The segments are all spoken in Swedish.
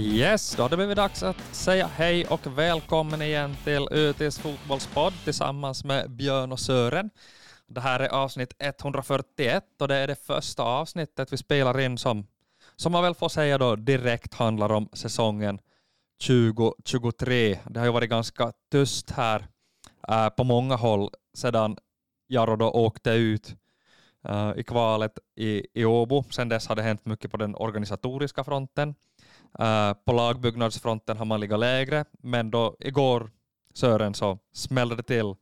Yes, då har det blivit dags att säga hej och välkommen igen till ÖTs fotbollspodd tillsammans med Björn och Sören. Det här är avsnitt 141 och det är det första avsnittet vi spelar in som, som man väl får säga då direkt handlar om säsongen 2023. Det har ju varit ganska tyst här äh, på många håll sedan Jaro då åkte ut äh, i kvalet i, i Åbo. Sedan dess har det hänt mycket på den organisatoriska fronten. Uh, på lagbyggnadsfronten har man legat lägre, men då igår, Sören, så smällde det till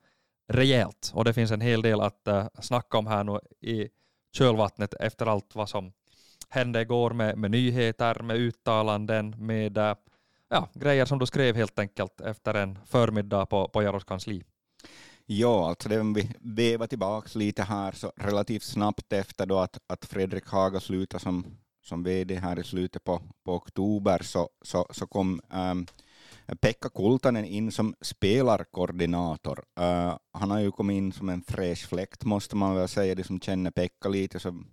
rejält och det finns en hel del att uh, snacka om här nu i kölvattnet efter allt vad som hände igår med, med nyheter, med uttalanden, med uh, ja, grejer som du skrev helt enkelt efter en förmiddag på, på Jaros kansli. Ja, alltså det, om vi vevar tillbaka lite här så relativt snabbt efter då att, att Fredrik Haga slutade som, som VD här i slutet på, på oktober så, så, så kom um, Pekka Kultanen in som spelarkoordinator. Uh, han har ju kommit in som en fräsch fläkt måste man väl säga, de som känner Pekka lite så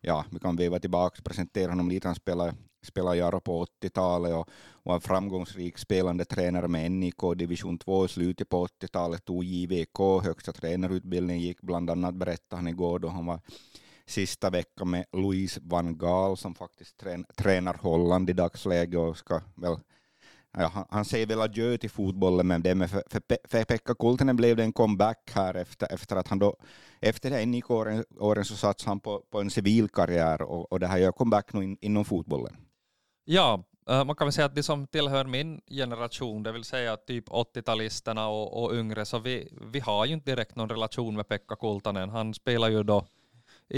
ja, vi kan veva tillbaka och presentera honom lite. Han spelade, spelade Jaro på 80-talet och var en framgångsrik spelande tränare med NIK division 2 i slutet på 80-talet, tog JVK högsta tränarutbildningen gick bland annat, berättade han igår då han var sista veckan med Louise van Gaal som faktiskt trän, tränar Holland i dagsläget och ska väl Ja, han, han, säger väl adjö till fotbollen, men det med för, för, för Pekka Kultinen blev det en comeback här efter, efter att han då, efter det NIK-åren åren så satsade han på, på en civilkarriär och, och det här gör comeback nu in, inom fotbollen. Ja, eh, man kan väl säga att de som tillhör min generation, det vill säga typ 80-talisterna och, och yngre, så vi, vi har ju inte direkt någon relation med Pekka Kultanen. Han spelar ju då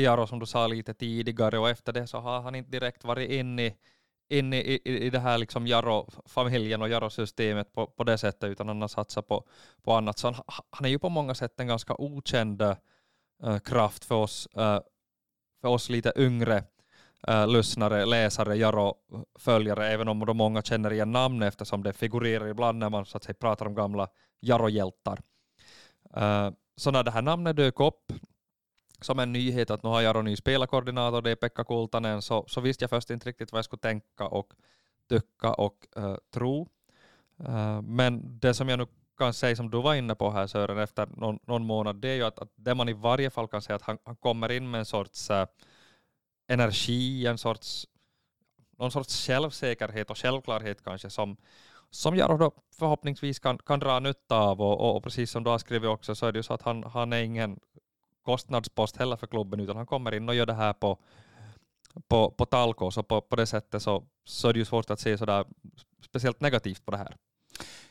Jaro som du sa lite tidigare och efter det så har han inte direkt varit inne i in i, i, i det här liksom Jaro-familjen och Jaro-systemet på, på det sättet, utan han har satsat på, på annat. Så han, han är ju på många sätt en ganska okänd äh, kraft för oss, äh, för oss lite yngre äh, lyssnare, läsare, Jaro-följare, även om de många känner igen namnet eftersom det figurerar ibland när man så att säga, pratar om gamla Jaro-hjältar. Äh, så när det här namnet dök upp som en nyhet att nu har jag ny spelarkoordinator, det är Pekka Kultanen, så, så visste jag först inte riktigt vad jag skulle tänka och tycka och uh, tro. Uh, men det som jag nu kan säga, som du var inne på här Sören, efter någon, någon månad, det är ju att, att det man i varje fall kan säga att han, han kommer in med en sorts uh, energi, en sorts, någon sorts självsäkerhet och självklarhet kanske som, som jag då förhoppningsvis kan, kan dra nytta av och, och, och, precis som du har skrivit också så är det ju så att han, han är ingen kostnadspost heller för klubben, utan han kommer in och gör det här på, på, på talko, så på, på det sättet så, så är det ju svårt att se sådär speciellt negativt på det här.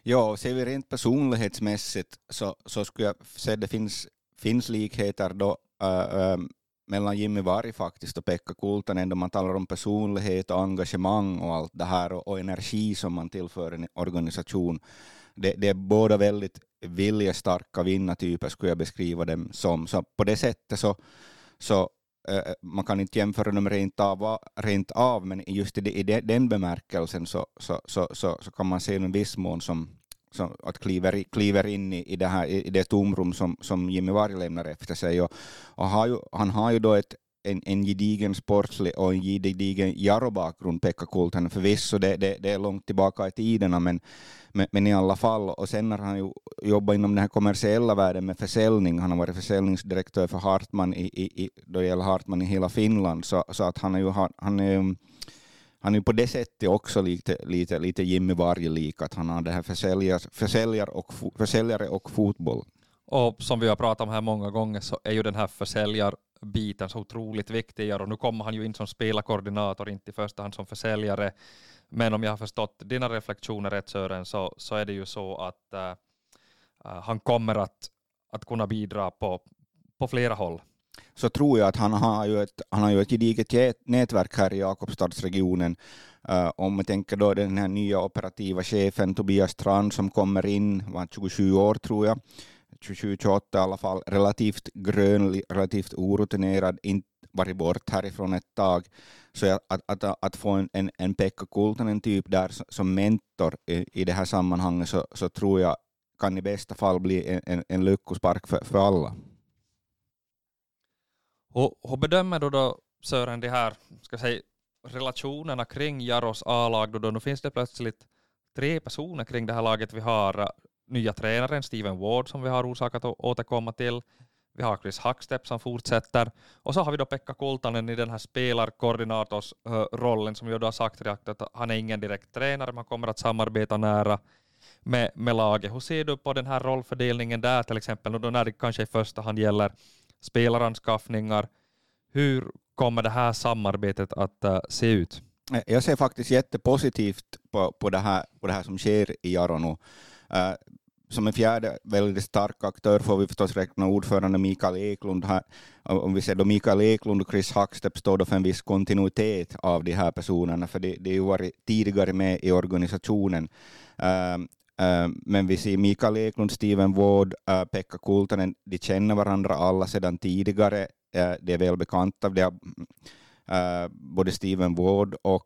Ja, ser vi rent personlighetsmässigt så, så skulle jag säga att det finns, finns likheter då, äh, äh, mellan Jimmy Varg faktiskt och Pekka Kultanen då man talar om personlighet och engagemang och allt det här och, och energi som man tillför en organisation. Det, det är båda väldigt viljestarka vinnartyper skulle jag beskriva dem som. Så på det sättet så, så eh, man kan inte jämföra dem rent av, rent av men just i, det, i den bemärkelsen så, så, så, så, så kan man se en viss mån som, som att kliver, kliver in i, i, det här, i det tomrum som, som Jimmy Varg lämnar efter sig. Och, och har ju, han har ju då ett, en, en gedigen sportslig och en gedigen Jaro-bakgrund, Pekka Kultanen förvisso, det, det, det är långt tillbaka i tiderna, men, men, men, i alla fall. Och sen har han ju jobbat inom den här kommersiella världen med försäljning. Han har varit försäljningsdirektör för Hartman i, i, i, då det gäller Hartman i hela Finland, så, så att han är ju, han är, han är på det sättet också lite, lite, lite Jimmy Varg-lik, att han har det här försäljare, försäljar och, försäljare och fotboll. Och som vi har pratat om här många gånger så är ju den här biten så otroligt viktig. Och nu kommer han ju in som spelarkoordinator, inte i första hand som försäljare. Men om jag har förstått dina reflektioner rätt Sören, så, så är det ju så att äh, äh han kommer att, att kunna bidra på, på flera håll. Så tror jag att han har ju ett, han har ju ett gediget nätverk här i Jakobstadsregionen. Uh, om man tänker då den här nya operativa chefen Tobias Strand som kommer in, var 27 år tror jag, 27-28 i alla fall, relativt grön, relativt orutinerad, inte varit bort härifrån ett tag. Så att, att, att få en, en, en Pekka Kultanen typ där som mentor i, i det här sammanhanget så, så tror jag kan i bästa fall bli en, en, en lyckospark för, för alla. Hur, hur bedömer du då Sören de här ska säga, relationerna kring Jaros A-lag då, då nu finns det plötsligt tre personer kring det här laget. Vi har nya tränaren Steven Ward som vi har orsakat att återkomma till. Vi har Chris Hackstep som fortsätter. Och så har vi då Pekka Kultanen i den här spelarkoordinatorsrollen eh, som ju då har sagt att han är ingen direkt tränare, man kommer att samarbeta nära med, med laget. Hur ser du på den här rollfördelningen där till exempel, och då när det kanske i första hand gäller spelaranskaffningar? Hur kommer det här samarbetet att uh, se ut? Eh, jag ser faktiskt jättepositivt på, på, det, här, på det här som sker i Jaronu. Uh, som en fjärde väldigt stark aktör får vi förstås räkna ordförande Mikael Eklund. Här, om vi ser då Mikael Eklund och Chris Hackstepp står då för en viss kontinuitet av de här personerna, för det, det har ju varit tidigare med i organisationen. Uh, men vi ser Mikael Eklund, Steven Ward, uh, Pekka Kultanen, de känner varandra alla sedan tidigare. Eh, det är väl bekanta, eh, både Steven Ward och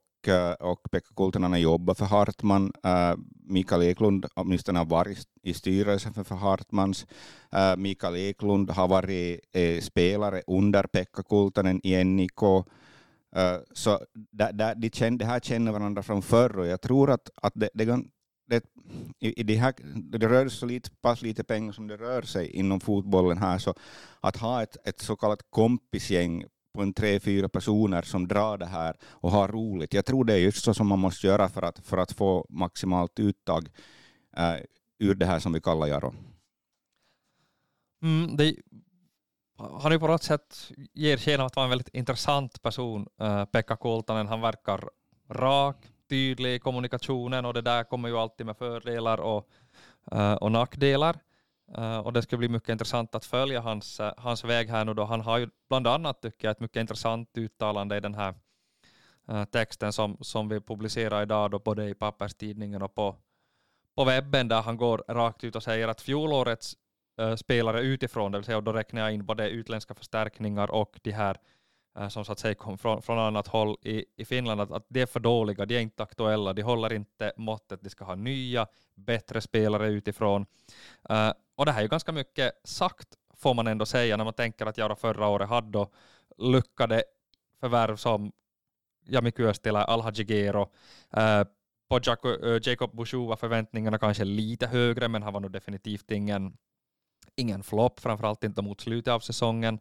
och Pekka Kultanen har jobbat för Hartman. Äh, Mikael Eklund åtminstone har varit i styrelsen för Hartmans. Äh, Mikael Eklund har varit eh, spelare under Pekka Kultanen i NIK. Äh, så de, känner, de här känner varandra från förr och jag tror att, att det, det, det, i, det, här, det rör sig så lite, pass lite pengar som det rör sig inom fotbollen här, så att ha ett, ett så kallat kompisgäng på en tre, fyra personer som drar det här och har roligt. Jag tror det är just så som man måste göra för att, för att få maximalt uttag eh, ur det här som vi kallar Jaro. Mm, det, han är på något sätt ger sken av att vara en väldigt intressant person, äh, Pekka Kultanen. Han verkar rak, tydlig i kommunikationen och det där kommer ju alltid med fördelar och, äh, och nackdelar. Uh, och det ska bli mycket intressant att följa hans, uh, hans väg här nu då. Han har ju bland annat, tycker jag, ett mycket intressant uttalande i den här uh, texten som, som vi publicerar idag då, både i papperstidningen och på, på webben, där han går rakt ut och säger att fjolårets spelare utifrån, det vill säga då räknar jag in både utländska förstärkningar och de här Eh, som så att säga kom från, från annat håll i, i Finland, att, att de är för dåliga, de är inte aktuella, de håller inte måttet, de ska ha nya, bättre spelare utifrån. Eh, och det här är ju ganska mycket sagt, får man ändå säga, när man tänker att Jara förra året hade lyckade förvärv som Jami Kyöstilä, Alhajigero. Uh, eh, på uh, Jacob Bouchou var förväntningarna kanske lite högre, men han var nog definitivt ingen, ingen flopp, framförallt inte mot slutet av säsongen.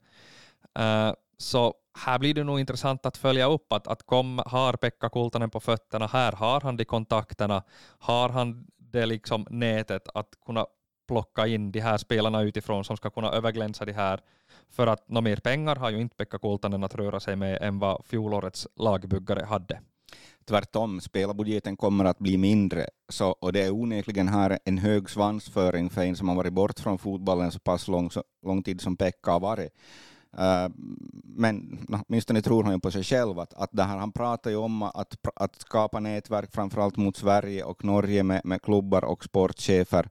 Uh, så här blir det nog intressant att följa upp att, att kom, har Pekka Kultanen på fötterna här, har han de kontakterna, har han det liksom nätet att kunna plocka in de här spelarna utifrån som ska kunna överglänsa de här. För att några mer pengar har ju inte Pekka Kultanen att röra sig med än vad fjolårets lagbyggare hade. Tvärtom, spelarbudgeten kommer att bli mindre, så, och det är onekligen här en hög svansföring för en som har varit bort från fotbollen så pass lång, så lång tid som Pekka har varit. Eh, men åtminstone tror han ju på sig själv att, att det här, han pratar ju om att, att skapa nätverk framförallt mot Sverige och Norge med, med klubbar och sportchefer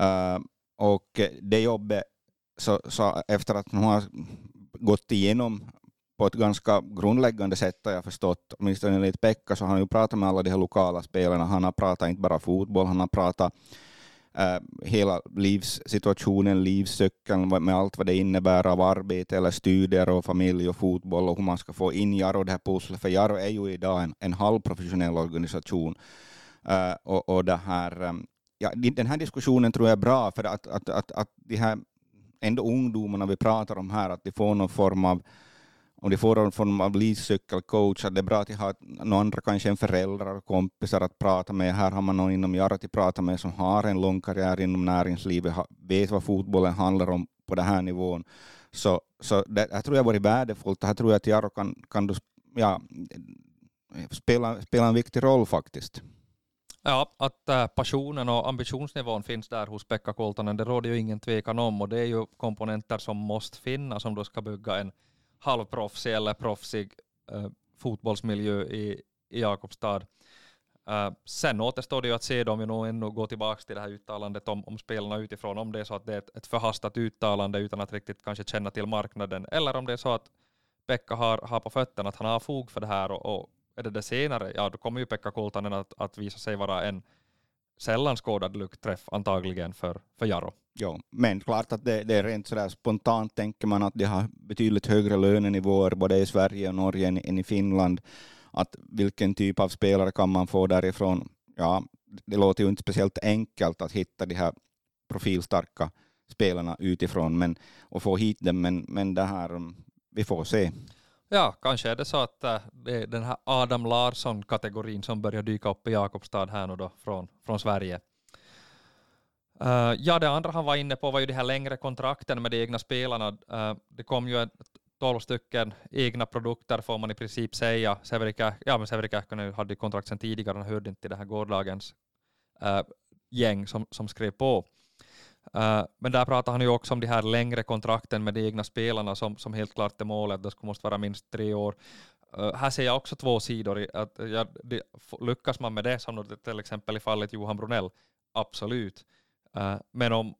Uh, och det jobbet, så, så efter att hon har gått igenom på ett ganska grundläggande sätt har jag förstått, åtminstone enligt Pekka, så har han ju pratat med alla de här lokala spelarna. Han har pratat inte bara fotboll, han har pratat uh, hela livssituationen, livscykeln med allt vad det innebär av arbete eller studier och familj och fotboll och hur man ska få in Jaro det här pusslet. För Jaro är ju idag en, en halvprofessionell organisation. Uh, och, och det här, ehm, ja, den här diskussionen tror jag är bra för att, att, att, att de här ändå ungdomarna vi pratar om här, att de får någon form av om de får någon form av livscykelcoach, att det är bra att de har några andra, kanske en föräldrar och kompisar att prata med. Här har man någon inom Jarat att prata med som har en lång karriär inom näringslivet, vet vad fotbollen handlar om på den här nivån. Så, så det här tror jag varit värdefullt. Här tror jag att Jaro kan, kan ja, spela, spela en viktig roll faktiskt. Ja, att äh, passionen och ambitionsnivån finns där hos Pekka Koltanen, det råder ju ingen tvekan om och det är ju komponenter som måste finnas om du ska bygga en halvproffsig eller proffsig äh, eh, fotbollsmiljö i, i Jakobstad. Äh, sen återstår det ju att se om vi nog ännu går tillbaka till det här uttalandet om, om spelarna utifrån, om det är så att det är ett, ett förhastat uttalande utan att riktigt kanske känna till marknaden, eller om det är så att Pekka har, har på fötterna, att han har fog för det här och, och är det det senare, ja då kommer ju Pekka Kultanen att, att visa sig vara en sällan skådad luckträff antagligen för, för Jaro. Ja, men klart att det, det är rent sådär spontant tänker man att de har betydligt högre lönenivåer både i Sverige och Norge än, än i Finland. att vilken typ av spelare kan man få därifrån? Ja, det låter ju inte speciellt enkelt att hitta de här profilstarka spelarna utifrån men, och få hit dem, men, men det här, mm, vi får se. Ja, kanske är det så att äh, det är den här Adam Larsson-kategorin som börjar dyka upp i Jakobstad här nu då från, från Sverige. Uh, ja, det andra han var inne på var ju de här längre kontrakten med de egna spelarna. Uh, det kom ju 12 stycken egna produkter får man i princip säga. Severi, ja, men Severi kontrakt sedan tidigare, han hörde inte till det här gårdagens uh, gäng som, som skrev på. Uh, men där pratar han ju också om de här längre kontrakten med de egna spelarna som, som helt klart är målet, det skulle måste vara minst tre år. Uh, här ser jag också två sidor. Att, ja, det, lyckas man med det, som till exempel i fallet Johan Brunell, absolut. Uh, men om,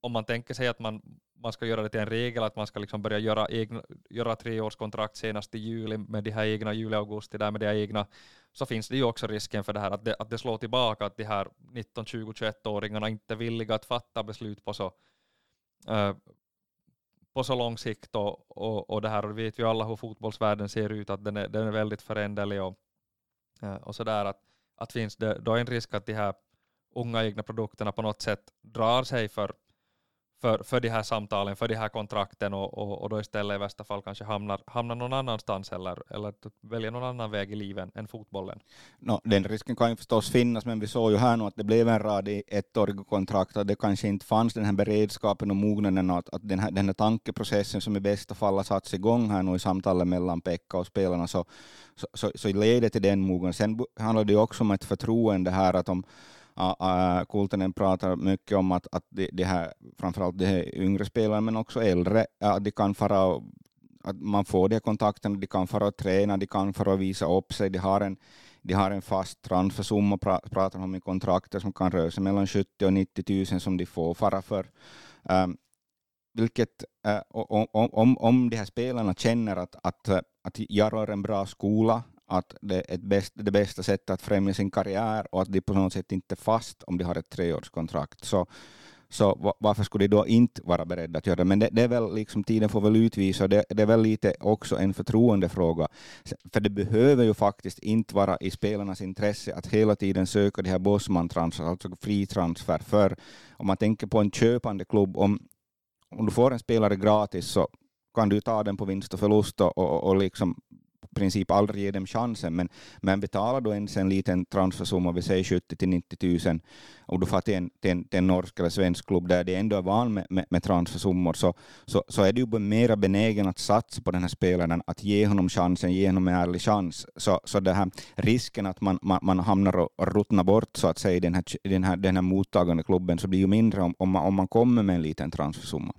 om man tänker sig att man, man ska göra det till en regel att man ska liksom börja göra, egna, göra treårskontrakt senast i juli med de här egna, juli-augusti, där med de här egna, så finns det ju också risken för det här att det, att det slår tillbaka, att de här 19, 20, 21-åringarna inte är villiga att fatta beslut på så, uh, på så lång sikt. Och, och, och det här och vet ju alla hur fotbollsvärlden ser ut, att den är, den är väldigt föränderlig och, uh, och sådär. Att, att finns det då en risk att de här unga egna produkterna på något sätt drar sig för för, för de här samtalen, för de här kontrakten och, och, och då istället i värsta fall kanske hamnar, hamnar någon annanstans eller, eller väljer någon annan väg i livet än fotbollen. No, den risken kan ju förstås finnas, men vi såg ju här nu att det blev en rad i ettåriga kontrakt och det kanske inte fanns den här beredskapen och mognaden att, att den, här, den här tankeprocessen som i bästa fall har satts igång här nu i samtalet mellan Pekka och spelarna så, så, så, så leder till den mognaden. Sen handlar det ju också om ett förtroende här att om Uh, pratar mycket om att, att de, de här, framförallt de här yngre spelarna, men också äldre, äh, att de kan fara att man får de här kontakterna, de kan fara och träna, de kan fara och visa upp sig, de har en, de har en fast transfersumma, pra, pratar om i kontrakter som kan röra sig mellan 70 och 90 000 som de får fara för. Um, vilket, uh, om, om, om de här spelarna känner att, att, att jag är en bra skola, att det är bäst, det bästa sättet att främja sin karriär och att de på något sätt inte är fast om de har ett treårskontrakt. Så, så varför skulle de då inte vara beredda att göra det? Men det, det är väl liksom, tiden får väl utvisa, det, det är väl lite också en förtroendefråga. För det behöver ju faktiskt inte vara i spelarnas intresse att hela tiden söka de här Bosman-transfer, alltså fri transfer. För om man tänker på en köpande klubb, om, om du får en spelare gratis så kan du ta den på vinst och förlust och, och, och liksom princip aldrig ge dem chansen, men, men betalar du ens en liten transfersumma, vi säger 70 till 90 000, och du får till en, till en, till en norsk eller svensk klubb där det ändå är van med, med, med transfersummor, så, så, så är du ju mer benägen att satsa på den här spelaren, att ge honom chansen, ge honom en ärlig chans. Så, så det här risken att man, man, man hamnar och ruttnar bort så att säga den här, den här, den här mottagande klubben, så blir ju mindre om, om, man, om man kommer med en liten transfersumma.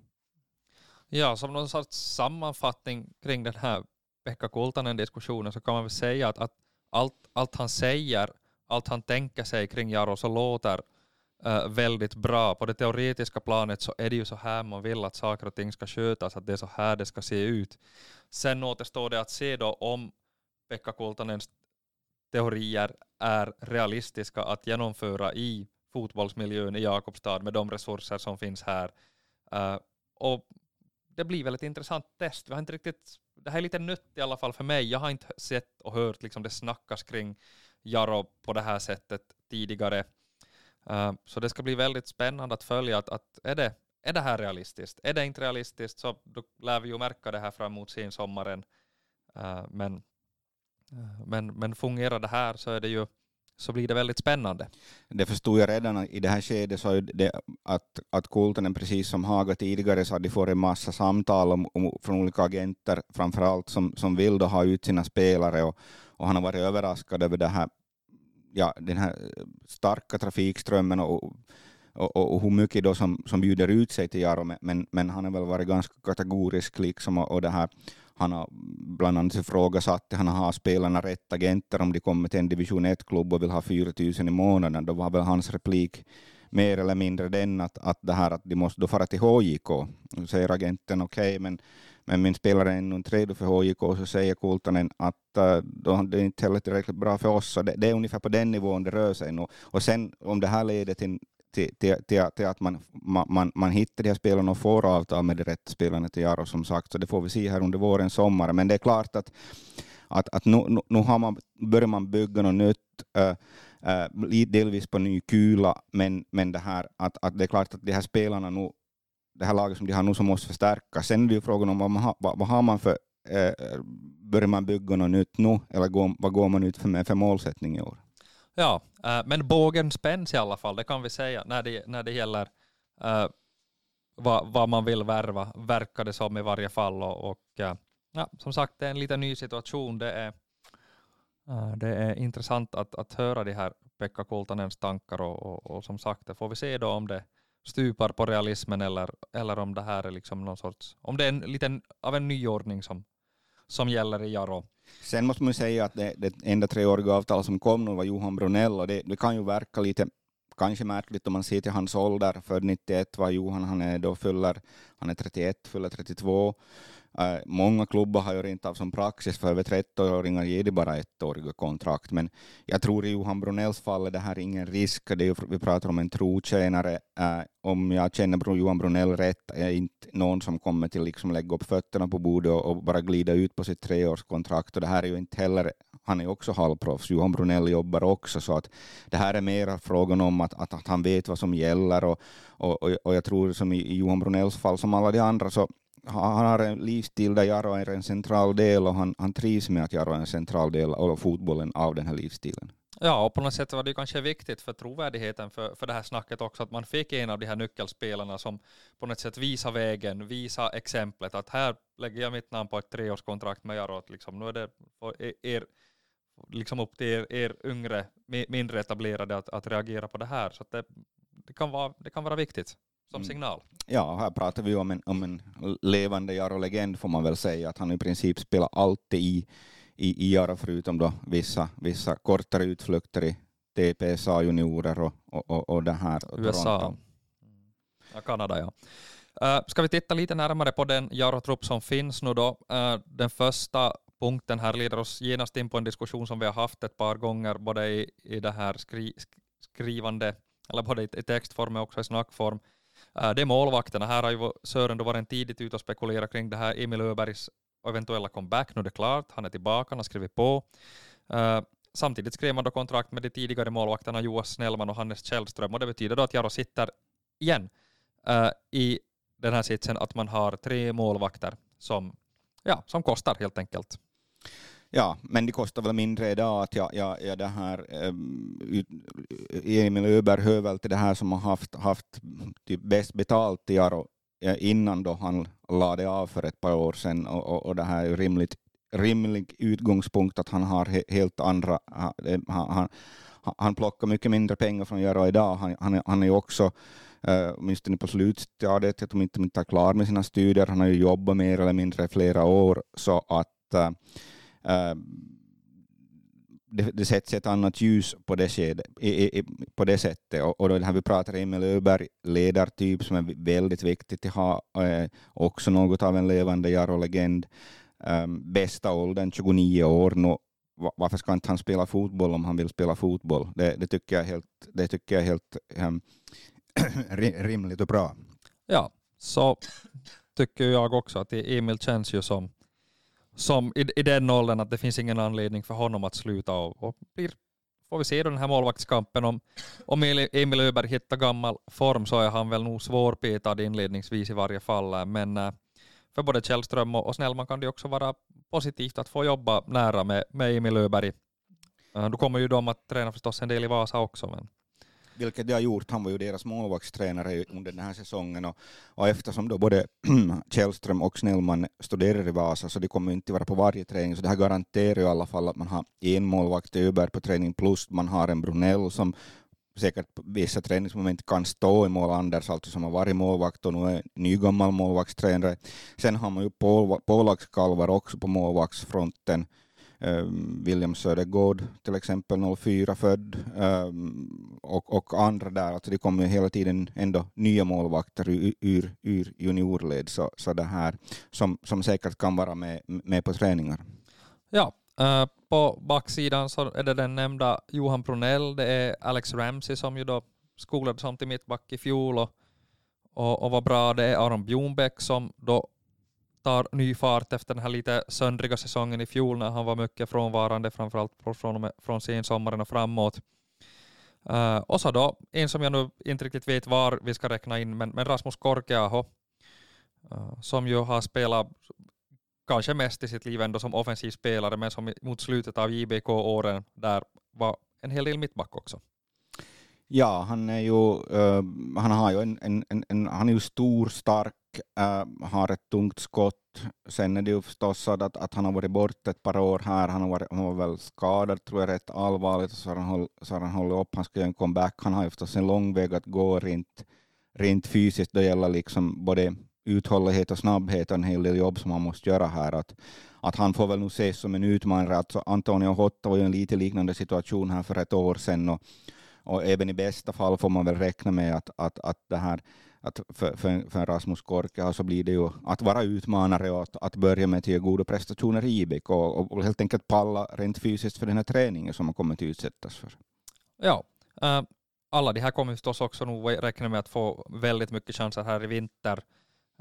Ja, som någon sorts sammanfattning kring den här Pekka Kultanen-diskussionen så kan man väl säga att, att allt, allt han säger, allt han tänker sig kring Jaro så låter uh, väldigt bra. På det teoretiska planet så är det ju så här man vill att saker och ting ska skötas, att det är så här det ska se ut. Sen återstår det att se då om Pekka Kultanens teorier är realistiska att genomföra i fotbollsmiljön i Jakobstad med de resurser som finns här. Uh, och det blir väl ett intressant test. Vi har inte riktigt det här är lite nytt i alla fall för mig. Jag har inte sett och hört liksom det snackas kring Jaro på det här sättet tidigare. Uh, så det ska bli väldigt spännande att följa att, att är, det, är det här realistiskt? Är det inte realistiskt så då lär vi ju märka det här fram emot sensommaren. Uh, men, uh, men, men fungerar det här så är det ju så blir det väldigt spännande. Det förstod jag redan i det här skedet, så det att, att Kultanen, precis som Haga tidigare, så de får en massa samtal om, om, från olika agenter, framförallt som, som vill då ha ut sina spelare, och, och han har varit överraskad över det här, ja, den här starka trafikströmmen och, och, och, och hur mycket då som, som bjuder ut sig till Jaro, men, men han har väl varit ganska kategorisk liksom, och, och det här han har bland annat ifrågasatt, han har spelarna rätt agenter om de kommer till en division 1-klubb och vill ha 4 000 i månaden. Då var väl hans replik mer eller mindre den att, att, det här, att de måste då fara till HJK. Då säger agenten okej, okay, men, men min spelare är ännu inte redo för HJK, så säger Kultanen att uh, då, det är inte heller tillräckligt bra för oss. Så det, det, är ungefär på den nivån det rör sig Och, Och sen om det här leder till till, till, till, till att man, man, man hittar de här spelarna och får avtal med de rätta spelarna till Jaro som sagt, så det får vi se här under våren, sommaren. Men det är klart att att, att nu, nu, har man, börjar man bygga något nytt, Äh, äh, delvis på ny kula, men, men det här att, att det är klart att de här spelarna nu, det här laget som de har nu som måste förstärkas. Sen är det ju frågan om vad, man har, vad, vad har man för, eh, börjar man bygga något nytt nu, eller går, vad går man ut för, med för målsättning i år? Ja, eh, men bågen spänns i alla fall, det kan vi säga, när det, när det gäller eh, vad, vad man vill värva, verkar det som i varje fall. Och, och eh, ja, som sagt, det är en lite ny situation. Det är, det är intressant att, att höra de här Pekka Kultanens tankar och, och, och, som sagt, det får vi se då om det stupar på realismen eller, eller om det här är liksom någon sorts, om det är en liten av en nyordning som, som gäller i Jaro. Sen måste man säga att det, det enda treåriga avtal som kom nu var Johan Brunell och det, det kan ju verka lite kanske märkligt om man ser till hans ålder. född 91 var Johan, han är då fyller, han är 31, fyller 32. Äh, många klubbar har ju rent av som praxis för över 30-åringar ger de bara ettåriga kontrakt, men jag tror i Johan Brunells fall är det här ingen risk. Det är, vi pratar om en trotjänare. Äh, om jag känner Johan Brunell rätt är inte någon som kommer till liksom lägga upp fötterna på bordet och, och bara glida ut på sitt treårskontrakt. Och det här är ju inte heller, han är också halvproffs, Johan Brunell jobbar också, så att det här är mer frågan om att, att, att han vet vad som gäller och, och, och jag tror som i, i Johan Brunells fall, som alla de andra, så han har en livsstil där Jaro är en central del och han, han trivs med att Jaro är en central del av fotbollen av den här livsstilen. Ja, och på något sätt var det kanske viktigt för trovärdigheten för, för det här snacket också att man fick en av de här nyckelspelarna som på något sätt visar vägen, visar exemplet att här lägger jag mitt namn på ett treårskontrakt med Jaro. Liksom, nu är det er, e-, er, liksom upp till er, er yngre, mindre etablerade att, att reagera på det här. Så det, det, kan vara, det kan vara viktigt som mm. signal. Ja, här pratar vi om en, om en levande Jaro-legend får man väl säga, att han i princip spelar alltid i, i, i Jaro förutom då vissa, vissa kortare utflykter i TPSA juniorer och, och, och, och det här. USA. Toronto. Ja, Kanada ja. Uh, ska vi titta lite närmare på den Jaro-trupp som finns nu då? Uh, den första punkten här leder oss genast in på en diskussion som vi har haft ett par gånger, både i, i det här skri, skrivande, eller både i, i textform och också i snackform. Det är målvakterna. Här har ju Sören då varit tidigt ute och spekulerat kring det här Emil Öbergs eventuella comeback. Nu är det klart, han är tillbaka, han har skrivit på. Samtidigt skrev man då kontrakt med de tidigare målvakterna Joas Snellman och Hannes Källström och det betyder då att Jaro sitter igen i den här sitsen att man har tre målvakter som, ja, som kostar helt enkelt. Ja, men det kostar väl mindre idag att jag, jag, jag det här, ehm, Emil Öberg hör väl till det här som har haft, haft typ bäst betalt i Aro innan då han lade av för ett par år sedan och, och, och det här är rimligt, rimlig utgångspunkt att han har he, helt andra, han, han, han plockar mycket mindre pengar från Jaro idag. Han, han, han är ju också uh, åtminstone på slutstadiet, jag tror inte inte är klar med sina studier, han har ju jobbat mer eller mindre i flera år så att uh, Ehm, det, det sätts ett annat ljus på det, skede, i, i, på det sättet. Och, och då här vi pratar Emil Öberg, ledartyp som är väldigt viktigt att ha, eh, också något av en levande Jarro-legend. Um, ehm, bästa åldern, 29 år. Nu, varför ska inte han spela fotboll om han vill spela fotboll? Det, det tycker jag är helt, det tycker jag är helt um, rimligt och bra. Ja, så tycker jag också att e-, Emil känns ju som som i, i den åldern att det finns ingen anledning för honom att sluta och, och blir, får vi se då den här målvaktskampen. Om, om Emil Öberg hittar gammal form så är han väl nog svårpetad inledningsvis i varje fall. Men eh, för både Källström och, Snellman kan det också vara positivt att få jobba nära med, med Emil Öberg. Eh, då kommer ju de att träna förstås en del i Vasa också. Men vilket de har gjort. Han var ju deras målvaktstränare under den här säsongen och, och eftersom då både Källström och Snellman studerar i Vasa så de kommer inte vara på varje träning så det här garanterar ju i alla fall att man har en målvakt Öberg på träning plus man har en Brunell som säkert på vissa träningsmoment kan stå i mål, Anders alltså som har varit målvakt och nu är nygammal målvaktstränare. Sen har man ju pålagskalvar också på målvaktsfronten Ehm, William Södergård till exempel 04 född ehm, och, och andra där. Alltså det kommer hela tiden ändå nya målvakter ur, ur, ur juniorled så, så det här, som, som säkert kan vara med, med på träningar. Ja, eh, på backsidan så är det den nämnda Johan Pronell, det är Alex Ramsey som ju då skolades som till mittback i fjol och, och, och var bra. Det är Aron Bjornbäck som då tar ny fart efter den här lite söndriga säsongen i fjol när han var mycket frånvarande, framförallt från, från sensommaren och framåt. Uh, och så då, en som jag nu inte riktigt vet var vi ska räkna in, men, men Rasmus Korkeaho, uh, som ju har spelat kanske mest i sitt liv ändå som offensiv spelare, men som mot slutet av JBK-åren där var en hel del mittback också. Ja, han är ju, uh, han har ju en, en, en, en, han är ju stor, stark, äh, har ett tungt skott. Sen är det ju förstås så att, att han har varit borta ett par år här. Han, har varit, han var väl skadad, tror jag, rätt allvarligt, så har han, håll, så har han hållit upp. Han ska göra en comeback. Han har ju förstås en lång väg att gå rent, rent fysiskt. Det gäller liksom både uthållighet och snabbhet och en hel del jobb som han måste göra här. Att, att han får väl nog ses som en utmanare. Alltså Antonio Hotta var ju en lite liknande situation här för ett år sedan. Och, och även i bästa fall får man väl räkna med att, att, att det här att för, för, för Rasmus Korkia så blir det ju att vara utmanare och att, att börja med att goda prestationer i IBK och, och, helt enkelt palla rent fysiskt för den här träningen som man kommer att utsättas för. Ja, äh, alla de här kommer förstås också nog räkna med att få väldigt mycket chanser här i vinter.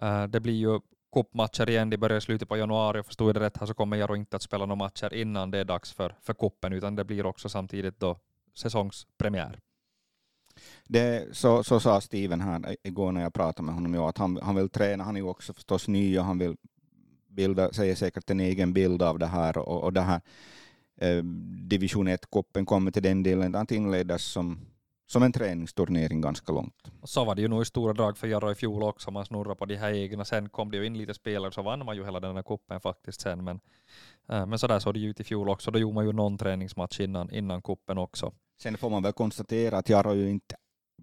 Äh, det blir ju cupmatcher igen, de börjar i slutet på januari och förstod jag det rätt här så kommer Jaro inte att spela några matcher innan det är dags för, för kuppen utan det blir också samtidigt då säsongspremiär. Det, så, så sa Steven här igår när jag pratade med honom, ja, att han, han vill träna, han är ju också förstås ny och han vill bilda, säger säkert en egen bild av det här och, och det här eh, division 1-cupen kommer till den delen. Att inledas som, som en träningsturnering ganska långt. Och så var det ju nog i stora drag för Jarro i fjol också, man snurrar på de här egna, sen kom det ju in lite spelare så vann man ju hela den här kuppen faktiskt sen, men, äh, men så där såg det ju ut i fjol också, då gjorde man ju någon träningsmatch innan, innan kuppen också. Sen får man väl konstatera att Jarro ju inte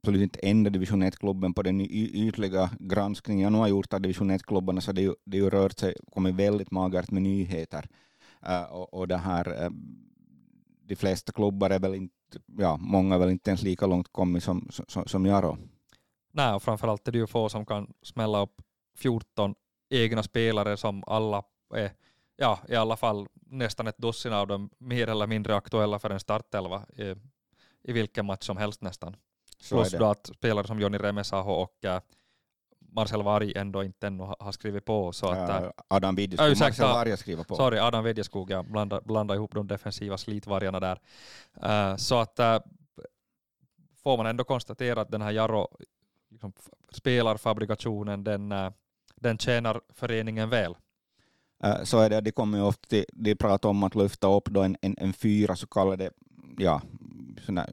absolut inte enda division 1-klubben på den ytliga granskningen jag nu har gjort av division 1-klubbarna så det ju, det ju rört sig, kommit väldigt magert med nyheter. Uh, och, och det här, uh, de flesta klubbar är väl inte, ja, många är väl inte ens lika långt kommit som, som, som Jaro. Nej, och framförallt är det ju få som kan smälla upp 14 egna spelare som alla är, ja, i alla fall nästan ett dussin av dem mer eller mindre aktuella för en startelva i, i vilken match som helst nästan. Så Plus då att spelare som Joni Remesaho och äh, Marcel Varg ändå inte ännu har skrivit på. Så att, äh, Adam Vidjeskog, äh, Marcel Varg har skrivit på. Sorry, Adam Vidjeskog, jag blandar, blandar ihop de defensiva slitvargarna där. Uh, så att uh, får man ändå konstatera att den här Jaro liksom, spelarfabrikationen, den, uh, den tjänar föreningen väl. Så är det, de kommer ju ofta, de pratar om att lyfta upp då en, en, en fyra så kallade ja,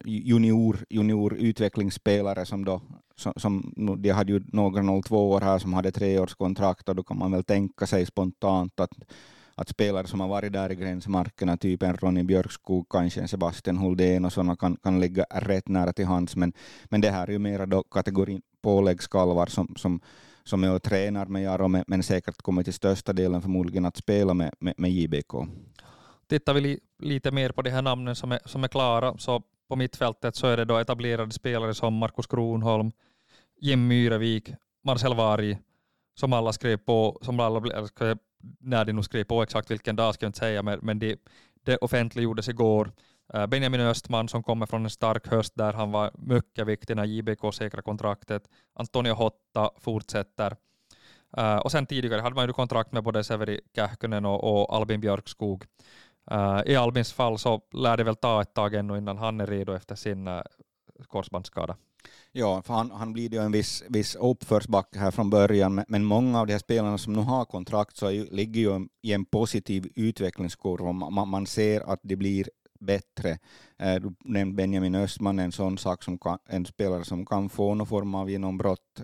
junior, junior utvecklingsspelare som då som, som, de hade ju några 02 år här som hade treårskontrakt och då kan man väl tänka sig spontant att, att spelare som har varit där i gränsmarkerna, typ en Ronny Björkskog, kanske en Sebastian Huldén och sådana kan, kan ligga rätt nära till hands. Men, men det här är ju mera då kategorin påläggskalvar som, som, som är och tränar med Jaro, men säkert kommer till största delen förmodligen att spela med, med, med JBK. Tittar vi li, lite mer på de här namnen som är, som är klara, så på mittfältet så är det då etablerade spelare som Markus Kronholm, Jim Myrevik, Marcel Varg, som alla skrev på, som alla, när de nu skrev på exakt vilken dag ska jag inte säga, men, men det, det offentliggjordes igår. Eh, Benjamin Östman som kommer från en stark höst där han var mycket viktig när JBK säkrade kontraktet. Antonio Hotta fortsätter. Uh, och sen tidigare hade man ju kontrakt med både Severi Kähkönen och, och Albin Björkskog. Uh, I Albins fall så lär det väl ta ett tag ännu innan han är redo efter sin uh, korsbandsskada. Ja, för han, han blir ju en viss, viss uppförsbacke här från början, men många av de här spelarna som nu har kontrakt så är, ligger ju i en positiv utvecklingskurva. Man, man ser att det blir bättre. Uh, du nämnde Benjamin Östman, en sån sak som kan, en spelare som kan få någon form av genombrott.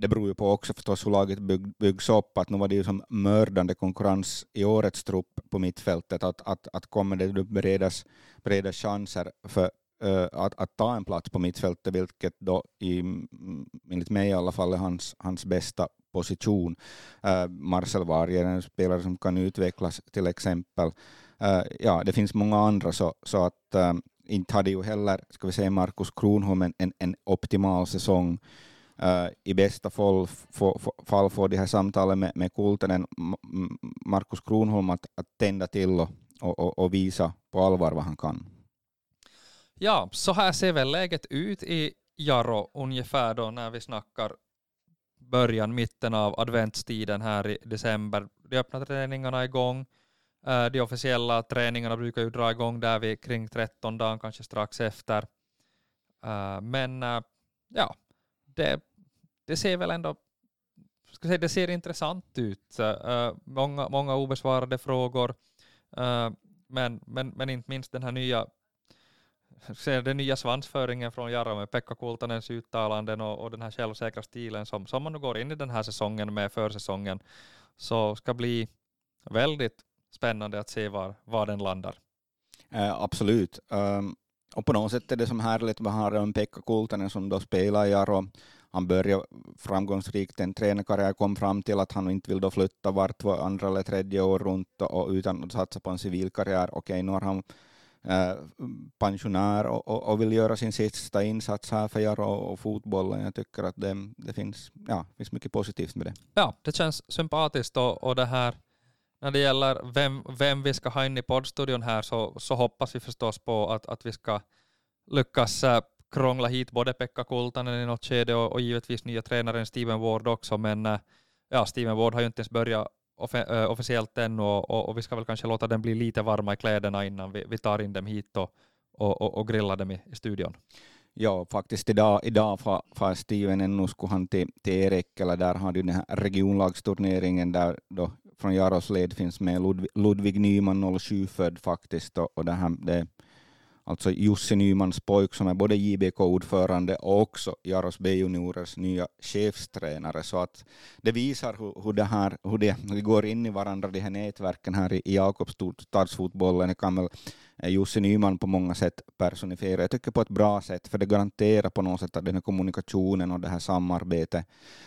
Det beror ju på också förstås hur laget bygg, byggs upp, att nu var det ju som mördande konkurrens i årets trupp på mittfältet, att, att, att kommer det beredas, beredas chanser för uh, att, att ta en plats på mittfältet, vilket då i, mm, enligt mig i alla fall är hans, hans bästa position. Uh, Marcel Varje är en spelare som kan utvecklas till exempel. Uh, ja, det finns många andra så, så att inte hade ju heller, ska vi säga Markus Kronholm en, en, en optimal säsong Äh, I bästa fall, fall får de här samtalen med, med Kultanen, Markus Kronholm att, att tända till och, och, och, visa på allvar vad han kan. Ja, så här ser väl läget ut i Jaro ungefär då när vi snackar början, mitten av adventstiden här i december. De öppna träningarna är igång. Äh, de officiella träningarna brukar ju dra igång där vid kring 13 dagen, kanske strax efter. Äh, men ja, det, det ser väl ändå ska säga, det ser intressant ut. Eh, många, många obesvarade frågor. Eh, men, men, men inte minst den här nya den nya svansföringen från Jarro med Pekka Kultanens uttalanden och, och den här självsäkra stilen som, som man nu går in i den här säsongen med försäsongen så ska bli väldigt spännande att se var, var den landar. Äh, absolut. Um, och på något sätt är det som härligt med har en Pekka Kultanen som då spelar Jarro. Han började framgångsrikt en tränarkarriär, kom fram till att han inte vill då flytta vart andra eller tredje år runt och, utan att satsa på en civil karriär. Okej, nu har han Eh, pensionär och, och, och, vill göra sin sista insats här för Jaro och, och fotbollen. Jag tycker att det, det finns, ja, finns mycket positivt med det. Ja, det känns sympatiskt och, och det här när det gäller vem, vem vi ska ha in i poddstudion här så, så hoppas vi förstås på att, att vi ska lyckas eh, krångla hit både Pekka Kultanen i något skede och, och givetvis nya tränaren Steven Ward också, men eh, ja, Steven Ward har ju inte ens börjat eh, officiellt ännu och, och, och, vi ska väl kanske låta den bli lite varma i kläderna innan vi, vi tar in dem hit och, och, och grillar dem i, i studion. Ja, faktiskt idag, idag far, far Steven ännu skulle han till, till eller där har du den här regionlagsturneringen där då från Jaros led finns med Ludvig, Ludvig Nyman, 07 född faktiskt, och, och det, här, det alltså Jussi Nymans pojk som är både JBK-ordförande och också Jaros B-juniorers nya chefstränare. Så att det visar hur, hur, det här, hur det, går in i varandra, de här nätverken här i, i Jakobstadsfotbollen. Jag kan väl Eh, Jussi Nyman på många sätt personifierar, Jag tycker på ett bra sätt, för det garanterar på något sätt att den här kommunikationen och det här samarbetet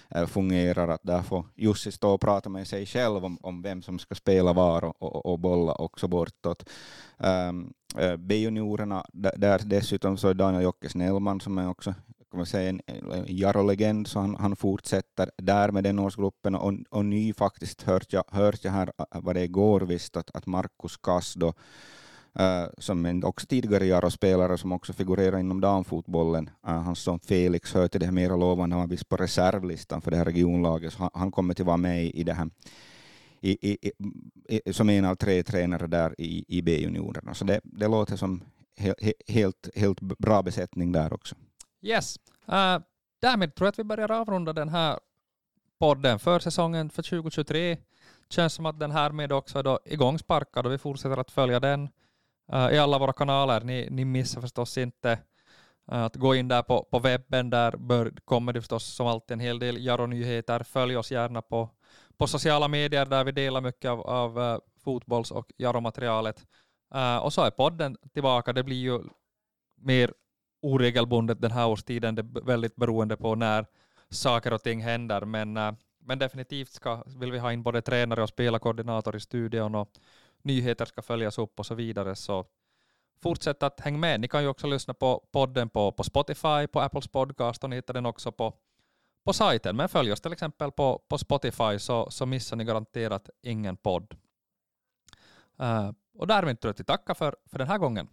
eh, fungerar. Att där får Jussi stå och prata med sig själv om, om vem som ska spela var och, och, och bolla också bortåt. Um, uh, B-juniorerna, där dessutom så är Daniel Jocke Snellman som är också kan man säga, en, en Jaro-legend, så han, han, fortsätter där med den årsgruppen. Och, och ny faktiskt hört jag, hört jag här, vad det är igår visst, att, att Markus Kass då, uh, som en också tidigare Jaro-spelare som också figurerar inom damfotbollen, eh, uh, hans son Felix hör till det här mera lovande, han var visst på reservlistan för det här regionlaget, så han, han kommer till vara med i det här i, i, i, som en av tre tränare där i, i B-juniorerna. Så det, det låter som he, he, helt, helt bra besättning där också. Yes. Uh, därmed tror jag att vi börjar avrunda den här podden för säsongen för 2023. Känns som att den här med också är då igångsparkad och vi fortsätter att följa den uh, i alla våra kanaler. Ni, ni missar förstås inte att gå in där på, på webben. Där bör, kommer det förstås som alltid en hel del Jaro-nyheter. Följ oss gärna på på sociala medier där vi delar mycket av, av fotbolls och Jaro-materialet. Uh, och så är podden tillbaka. Det blir ju mer oregelbundet den här årstiden, det är väldigt beroende på när saker och ting händer. Men, uh, men definitivt ska, vill vi ha in både tränare och spelarkoordinator i studion och nyheter ska följas upp och så vidare. Så fortsätt att hänga med. Ni kan ju också lyssna på podden på, på Spotify, på Apples podcast och ni hittar den också på på sajten. Men följ oss till exempel på, på Spotify så, så missar ni garanterat ingen podd. Uh, och därmed tror jag att vi tackar för, för den här gången.